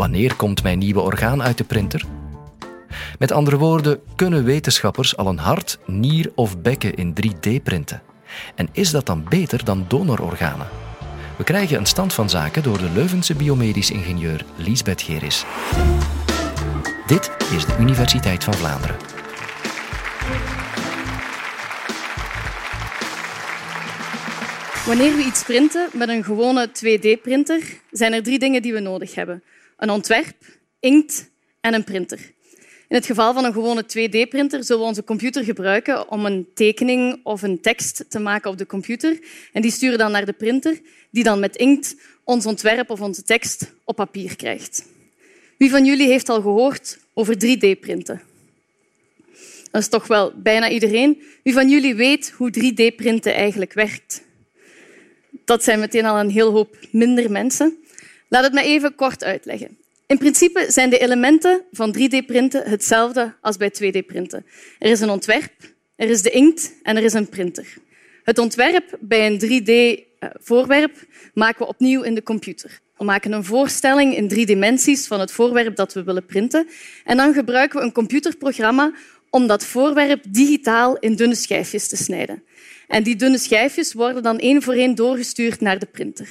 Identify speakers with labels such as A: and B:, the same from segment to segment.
A: Wanneer komt mijn nieuwe orgaan uit de printer? Met andere woorden, kunnen wetenschappers al een hart, nier of bekken in 3D printen? En is dat dan beter dan donororganen? We krijgen een stand van zaken door de Leuvense biomedisch ingenieur Liesbeth Geris. Dit is de Universiteit van Vlaanderen.
B: Wanneer we iets printen met een gewone 2D-printer, zijn er drie dingen die we nodig hebben. Een ontwerp, inkt en een printer. In het geval van een gewone 2D-printer zullen we onze computer gebruiken om een tekening of een tekst te maken op de computer. En die sturen dan naar de printer, die dan met inkt ons ontwerp of onze tekst op papier krijgt. Wie van jullie heeft al gehoord over 3D-printen? Dat is toch wel bijna iedereen. Wie van jullie weet hoe 3D-printen eigenlijk werkt? Dat zijn meteen al een heel hoop minder mensen. Laat het me even kort uitleggen. In principe zijn de elementen van 3D-printen hetzelfde als bij 2D-printen. Er is een ontwerp, er is de inkt en er is een printer. Het ontwerp bij een 3D-voorwerp maken we opnieuw in de computer. We maken een voorstelling in drie dimensies van het voorwerp dat we willen printen. En dan gebruiken we een computerprogramma om dat voorwerp digitaal in dunne schijfjes te snijden. En die dunne schijfjes worden dan één voor één doorgestuurd naar de printer.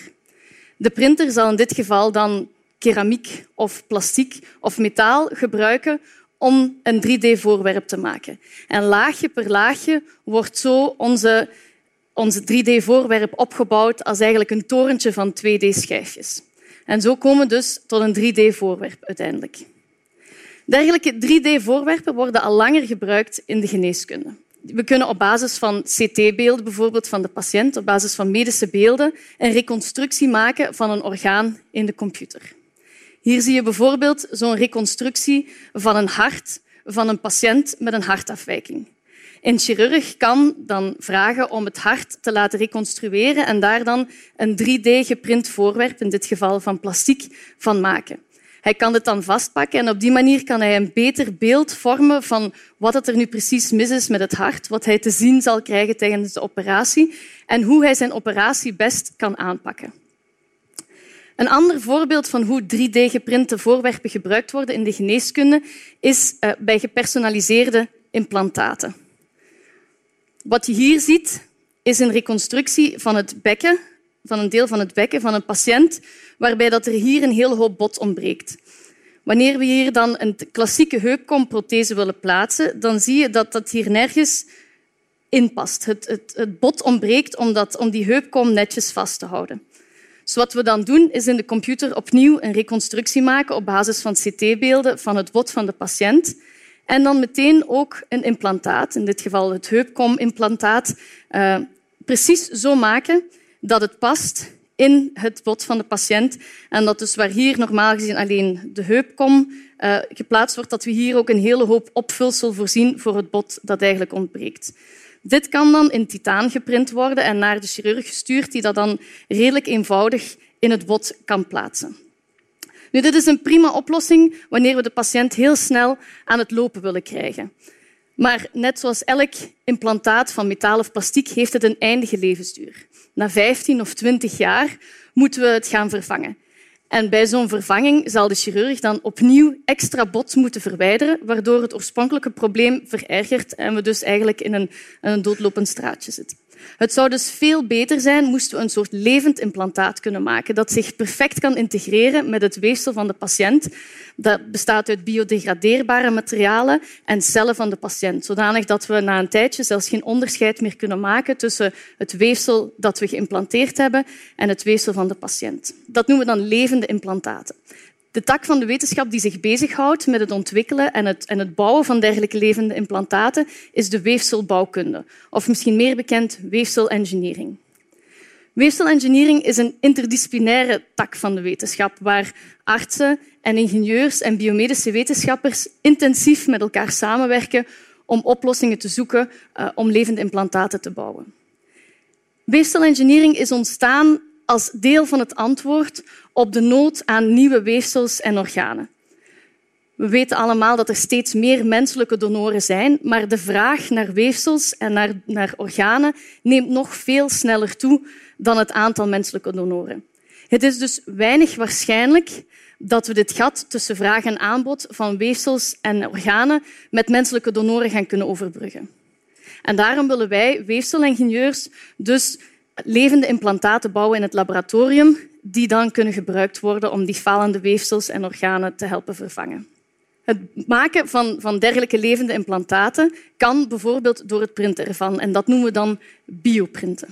B: De printer zal in dit geval dan keramiek of plastic of metaal gebruiken om een 3D-voorwerp te maken. En laagje per laagje wordt zo onze, onze 3D-voorwerp opgebouwd als eigenlijk een torentje van 2D-schijfjes. En zo komen we dus tot een 3D-voorwerp uiteindelijk. Dergelijke 3D-voorwerpen worden al langer gebruikt in de geneeskunde. We kunnen op basis van CT-beelden bijvoorbeeld van de patiënt, op basis van medische beelden, een reconstructie maken van een orgaan in de computer. Hier zie je bijvoorbeeld zo'n reconstructie van een hart van een patiënt met een hartafwijking. Een chirurg kan dan vragen om het hart te laten reconstrueren en daar dan een 3D-geprint voorwerp, in dit geval van plastic, van maken. Hij kan het dan vastpakken en op die manier kan hij een beter beeld vormen van wat er nu precies mis is met het hart, wat hij te zien zal krijgen tijdens de operatie en hoe hij zijn operatie best kan aanpakken. Een ander voorbeeld van hoe 3D-geprinte voorwerpen gebruikt worden in de geneeskunde is eh, bij gepersonaliseerde implantaten. Wat je hier ziet, is een reconstructie van het bekken, van een deel van het bekken van een patiënt, waarbij dat er hier een hele hoop bot ontbreekt. Wanneer we hier dan een klassieke heupkomprothese willen plaatsen, dan zie je dat dat hier nergens in past. Het, het, het bot ontbreekt om, dat, om die heupkom netjes vast te houden. Dus wat we dan doen, is in de computer opnieuw een reconstructie maken op basis van CT-beelden van het bot van de patiënt. En dan meteen ook een implantaat, in dit geval het heupkom-implantaat, uh, precies zo maken dat het past in het bot van de patiënt. En dat dus waar hier normaal gezien alleen de heupkom uh, geplaatst wordt, dat we hier ook een hele hoop opvulsel voorzien voor het bot dat eigenlijk ontbreekt. Dit kan dan in titaan geprint worden en naar de chirurg gestuurd, die dat dan redelijk eenvoudig in het bot kan plaatsen. Nu, dit is een prima oplossing wanneer we de patiënt heel snel aan het lopen willen krijgen. Maar net zoals elk implantaat van metaal of plastic heeft het een eindige levensduur. Na 15 of 20 jaar moeten we het gaan vervangen. En bij zo'n vervanging zal de chirurg dan opnieuw extra bot moeten verwijderen, waardoor het oorspronkelijke probleem verergert en we dus eigenlijk in een, een doodlopend straatje zitten. Het zou dus veel beter zijn moesten we een soort levend implantaat kunnen maken dat zich perfect kan integreren met het weefsel van de patiënt. Dat bestaat uit biodegradeerbare materialen en cellen van de patiënt, zodanig dat we na een tijdje zelfs geen onderscheid meer kunnen maken tussen het weefsel dat we geïmplanteerd hebben en het weefsel van de patiënt. Dat noemen we dan levende implantaten de tak van de wetenschap die zich bezighoudt met het ontwikkelen en het, en het bouwen van dergelijke levende implantaten is de weefselbouwkunde, of misschien meer bekend weefselengineering. Weefselengineering is een interdisciplinaire tak van de wetenschap waar artsen en ingenieurs en biomedische wetenschappers intensief met elkaar samenwerken om oplossingen te zoeken uh, om levende implantaten te bouwen. Weefselengineering is ontstaan als deel van het antwoord op de nood aan nieuwe weefsels en organen. We weten allemaal dat er steeds meer menselijke donoren zijn, maar de vraag naar weefsels en naar, naar organen neemt nog veel sneller toe dan het aantal menselijke donoren. Het is dus weinig waarschijnlijk dat we dit gat tussen vraag en aanbod van weefsels en organen met menselijke donoren gaan kunnen overbruggen. En daarom willen wij weefselingenieurs dus levende implantaten bouwen in het laboratorium die dan kunnen gebruikt worden om die falende weefsels en organen te helpen vervangen. Het maken van, van dergelijke levende implantaten kan bijvoorbeeld door het printen ervan. En dat noemen we dan bioprinten.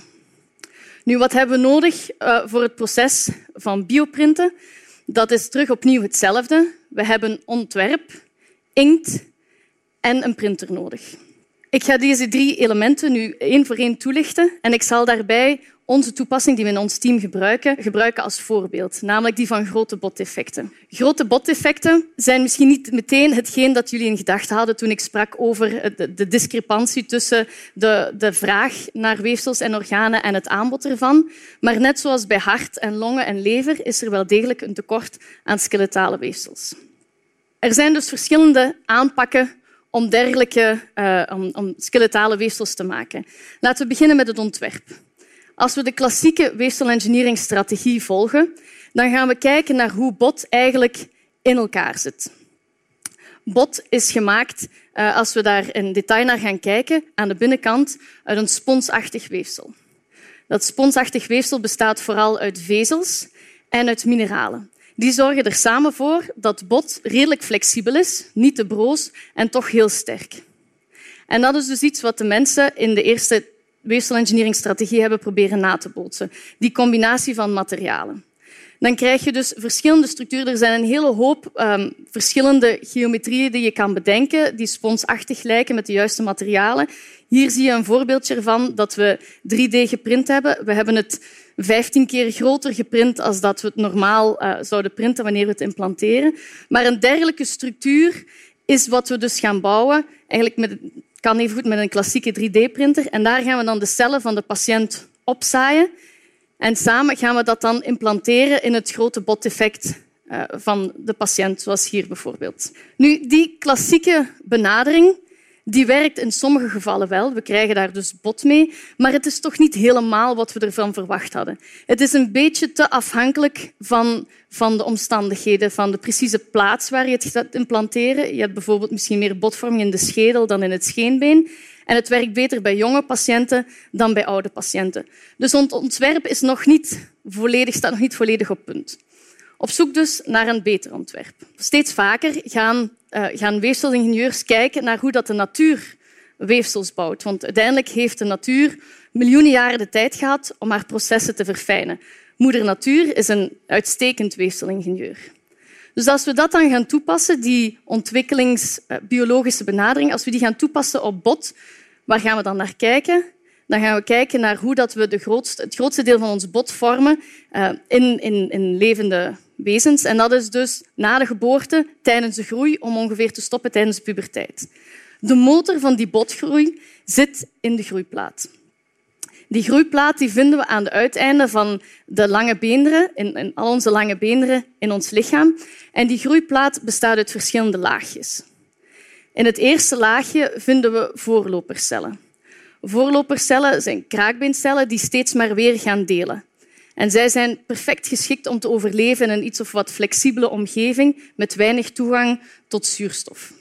B: Nu, wat hebben we nodig uh, voor het proces van bioprinten? Dat is terug opnieuw hetzelfde. We hebben ontwerp, inkt en een printer nodig. Ik ga deze drie elementen nu één voor één toelichten en ik zal daarbij onze toepassing die we in ons team gebruiken, gebruiken als voorbeeld, namelijk die van grote botdefecten. Grote botdefecten zijn misschien niet meteen hetgeen dat jullie in gedachten hadden toen ik sprak over de discrepantie tussen de, de vraag naar weefsels en organen en het aanbod ervan. Maar net zoals bij hart en longen en lever is er wel degelijk een tekort aan skeletale weefsels. Er zijn dus verschillende aanpakken om dergelijke uh, om, om skeletale weefsels te maken. Laten we beginnen met het ontwerp. Als we de klassieke weefselengineeringstrategie volgen, dan gaan we kijken naar hoe bot eigenlijk in elkaar zit. Bot is gemaakt, uh, als we daar in detail naar gaan kijken, aan de binnenkant uit een sponsachtig weefsel. Dat sponsachtig weefsel bestaat vooral uit vezels en uit mineralen. Die zorgen er samen voor dat bot redelijk flexibel is, niet te broos en toch heel sterk. En dat is dus iets wat de mensen in de eerste weefselengineeringstrategie hebben proberen na te bootsen. Die combinatie van materialen. Dan krijg je dus verschillende structuren. Er zijn een hele hoop um, verschillende geometrieën die je kan bedenken, die sponsachtig lijken met de juiste materialen. Hier zie je een voorbeeldje ervan dat we 3D geprint hebben. We hebben het 15 keer groter geprint als dat we het normaal uh, zouden printen wanneer we het implanteren. Maar een dergelijke structuur is wat we dus gaan bouwen, eigenlijk met, kan even goed met een klassieke 3D-printer. En daar gaan we dan de cellen van de patiënt opzaaien. En samen gaan we dat dan implanteren in het grote boteffect uh, van de patiënt, zoals hier bijvoorbeeld. Nu, die klassieke benadering die werkt in sommige gevallen wel. We krijgen daar dus bot mee, maar het is toch niet helemaal wat we ervan verwacht hadden. Het is een beetje te afhankelijk van, van de omstandigheden, van de precieze plaats waar je het gaat implanteren. Je hebt bijvoorbeeld misschien meer botvorming in de schedel dan in het scheenbeen. En het werkt beter bij jonge patiënten dan bij oude patiënten. Dus het ontwerp is nog niet volledig, staat nog niet volledig op punt. Op zoek dus naar een beter ontwerp. Steeds vaker gaan, uh, gaan weefselingenieurs kijken naar hoe dat de natuur weefsels bouwt. Want uiteindelijk heeft de natuur miljoenen jaren de tijd gehad om haar processen te verfijnen. Moeder Natuur is een uitstekend weefselingenieur. Dus als we dat dan gaan toepassen, die ontwikkelingsbiologische benadering, als we die gaan toepassen op bot, waar gaan we dan naar kijken? Dan gaan we kijken naar hoe dat we de het grootste deel van ons bot vormen uh, in, in, in levende wezens. En dat is dus na de geboorte, tijdens de groei, om ongeveer te stoppen tijdens de puberteit. De motor van die botgroei zit in de groeiplaat. Die groeiplaat die vinden we aan de uiteinden van de lange beenderen, in, in al onze lange beenderen in ons lichaam. En die groeiplaat bestaat uit verschillende laagjes. In het eerste laagje vinden we voorlopercellen. Voorlopercellen zijn kraakbeencellen die steeds maar weer gaan delen. En zij zijn perfect geschikt om te overleven in een iets of wat flexibele omgeving met weinig toegang tot zuurstof.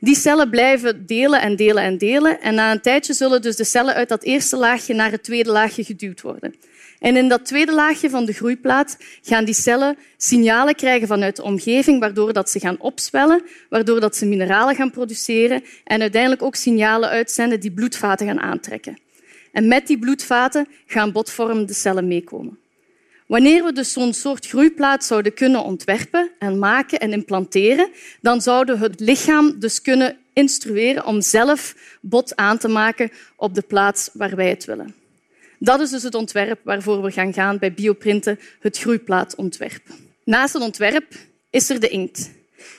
B: Die cellen blijven delen en delen en delen. En na een tijdje zullen dus de cellen uit dat eerste laagje naar het tweede laagje geduwd worden. En in dat tweede laagje van de groeiplaat gaan die cellen signalen krijgen vanuit de omgeving, waardoor dat ze gaan opzwellen, waardoor dat ze mineralen gaan produceren en uiteindelijk ook signalen uitzenden die bloedvaten gaan aantrekken. En met die bloedvaten gaan botvormende cellen meekomen. Wanneer we dus zo'n soort groeiplaat zouden kunnen ontwerpen en maken en implanteren, dan zouden we het lichaam dus kunnen instrueren om zelf bot aan te maken op de plaats waar wij het willen. Dat is dus het ontwerp waarvoor we gaan gaan bij bioprinten, het groeiplaatontwerp. Naast het ontwerp is er de inkt.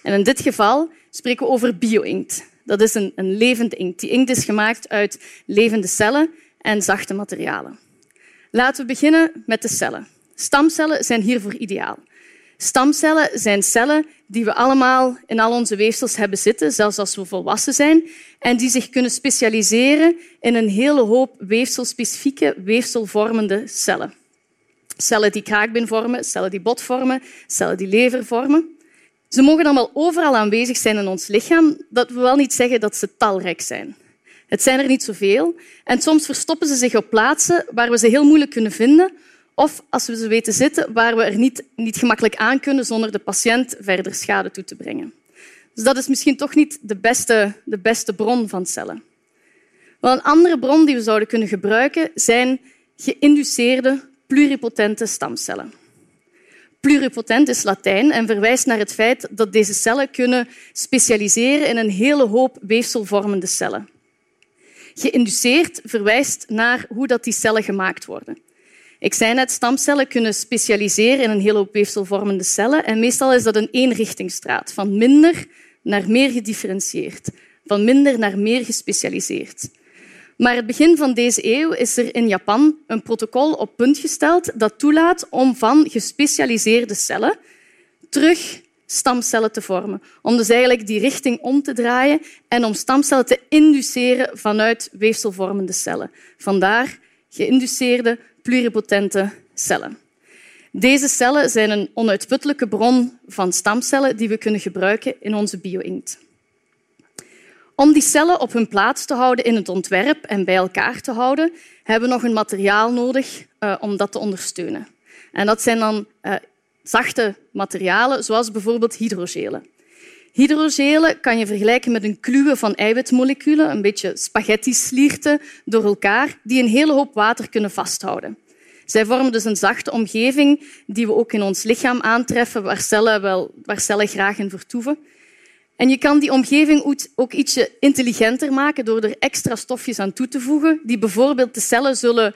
B: En in dit geval spreken we over bio-inkt. Dat is een, een levende inkt. Die inkt is gemaakt uit levende cellen en zachte materialen. Laten we beginnen met de cellen. Stamcellen zijn hiervoor ideaal. Stamcellen zijn cellen die we allemaal in al onze weefsels hebben zitten, zelfs als we volwassen zijn, en die zich kunnen specialiseren in een hele hoop weefselspecifieke, weefselvormende cellen. cellen die kraakbeen vormen, cellen die bot vormen, cellen die lever vormen. Ze mogen dan wel overal aanwezig zijn in ons lichaam. Dat wil wel niet zeggen dat ze talrijk zijn. Het zijn er niet zoveel en soms verstoppen ze zich op plaatsen waar we ze heel moeilijk kunnen vinden of als we ze weten zitten waar we er niet, niet gemakkelijk aan kunnen zonder de patiënt verder schade toe te brengen. Dus dat is misschien toch niet de beste, de beste bron van cellen. Wel, een andere bron die we zouden kunnen gebruiken zijn geïnduceerde pluripotente stamcellen. Pluripotent is Latijn en verwijst naar het feit dat deze cellen kunnen specialiseren in een hele hoop weefselvormende cellen. Geïnduceerd verwijst naar hoe dat die cellen gemaakt worden. Ik zei net, stamcellen kunnen specialiseren in een hele hoop weefselvormende cellen en meestal is dat een eenrichtingsstraat, van minder naar meer gedifferentieerd, van minder naar meer gespecialiseerd. Maar het begin van deze eeuw is er in Japan een protocol op punt gesteld dat toelaat om van gespecialiseerde cellen terug stamcellen te vormen. Om dus eigenlijk die richting om te draaien en om stamcellen te induceren vanuit weefselvormende cellen. Vandaar geïnduceerde pluripotente cellen. Deze cellen zijn een onuitputtelijke bron van stamcellen die we kunnen gebruiken in onze bio-inkt. Om die cellen op hun plaats te houden in het ontwerp en bij elkaar te houden, hebben we nog een materiaal nodig uh, om dat te ondersteunen. En dat zijn dan uh, zachte materialen, zoals bijvoorbeeld hydrogelen. Hydrogelen kan je vergelijken met een kluwe van eiwitmoleculen, een beetje spaghetti-slierten door elkaar, die een hele hoop water kunnen vasthouden. Zij vormen dus een zachte omgeving die we ook in ons lichaam aantreffen, waar cellen, wel, waar cellen graag in vertoeven. En je kan die omgeving ook ietsje intelligenter maken door er extra stofjes aan toe te voegen, die bijvoorbeeld de cellen zullen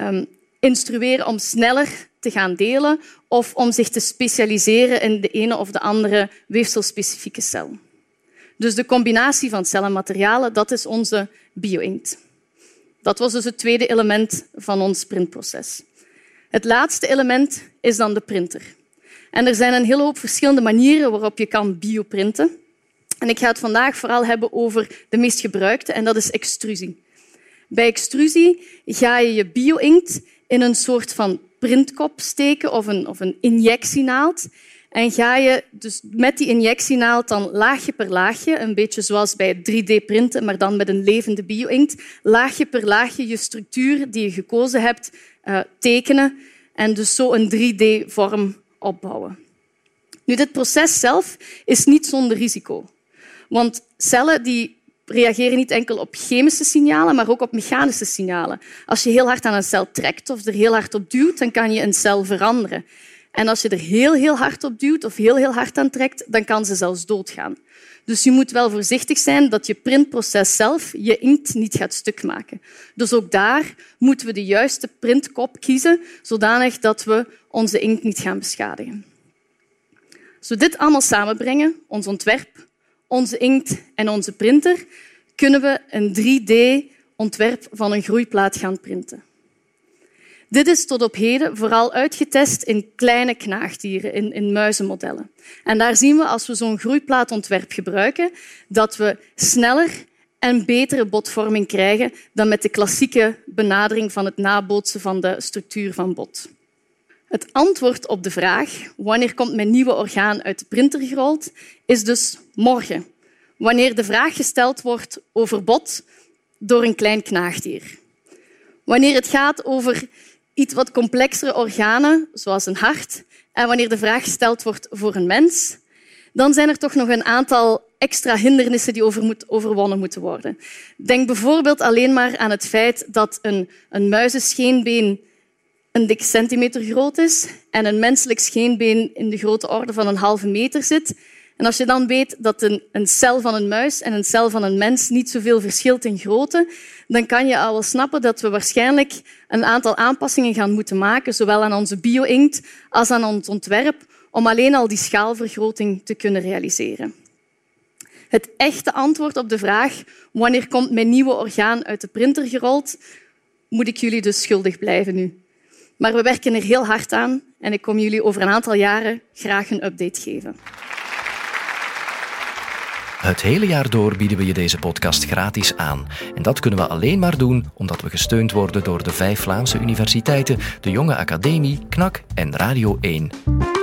B: um, instrueren om sneller te gaan delen of om zich te specialiseren in de ene of de andere weefselspecifieke cel. Dus de combinatie van cellen en materialen, dat is onze bio-inkt. Dat was dus het tweede element van ons printproces. Het laatste element is dan de printer. En er zijn een hele hoop verschillende manieren waarop je kan bioprinten. En ik ga het vandaag vooral hebben over de meest gebruikte, en dat is extrusie. Bij extrusie ga je je bio-inkt in een soort van printkop steken of een, of een injectienaald. En ga je dus met die injectienaald dan laagje per laagje, een beetje zoals bij 3D-printen, maar dan met een levende bio-inkt, laagje per laagje je structuur die je gekozen hebt uh, tekenen en dus zo een 3D-vorm opbouwen. Nu, dit proces zelf is niet zonder risico. Want cellen die reageren niet enkel op chemische signalen, maar ook op mechanische signalen. Als je heel hard aan een cel trekt of er heel hard op duwt, dan kan je een cel veranderen. En als je er heel, heel hard op duwt of heel, heel hard aan trekt, dan kan ze zelfs doodgaan. Dus je moet wel voorzichtig zijn dat je printproces zelf je inkt niet gaat stuk maken. Dus ook daar moeten we de juiste printkop kiezen, zodanig dat we onze inkt niet gaan beschadigen. Als we dit allemaal samenbrengen, ons ontwerp, onze inkt en onze printer, kunnen we een 3D-ontwerp van een groeiplaat gaan printen. Dit is tot op heden vooral uitgetest in kleine knaagdieren, in, in muizenmodellen. En daar zien we, als we zo'n groeiplaatontwerp gebruiken, dat we sneller en betere botvorming krijgen dan met de klassieke benadering van het nabootsen van de structuur van bot. Het antwoord op de vraag wanneer komt mijn nieuwe orgaan uit de printer gerold, is dus morgen, wanneer de vraag gesteld wordt over bot door een klein knaagdier. Wanneer het gaat over iets wat complexere organen, zoals een hart, en wanneer de vraag gesteld wordt voor een mens, dan zijn er toch nog een aantal extra hindernissen die overwonnen moeten worden. Denk bijvoorbeeld alleen maar aan het feit dat een, een muizenscheenbeen een dik centimeter groot is en een menselijk scheenbeen in de grote orde van een halve meter zit. En als je dan weet dat een, een cel van een muis en een cel van een mens niet zoveel verschilt in grootte, dan kan je al wel snappen dat we waarschijnlijk een aantal aanpassingen gaan moeten maken, zowel aan onze bio-inkt als aan ons ontwerp, om alleen al die schaalvergroting te kunnen realiseren. Het echte antwoord op de vraag wanneer komt mijn nieuwe orgaan uit de printer gerold, moet ik jullie dus schuldig blijven nu. Maar we werken er heel hard aan en ik kom jullie over een aantal jaren graag een update geven.
A: Het hele jaar door bieden we je deze podcast gratis aan. En dat kunnen we alleen maar doen omdat we gesteund worden door de vijf Vlaamse universiteiten, de Jonge Academie, KNAK en Radio 1.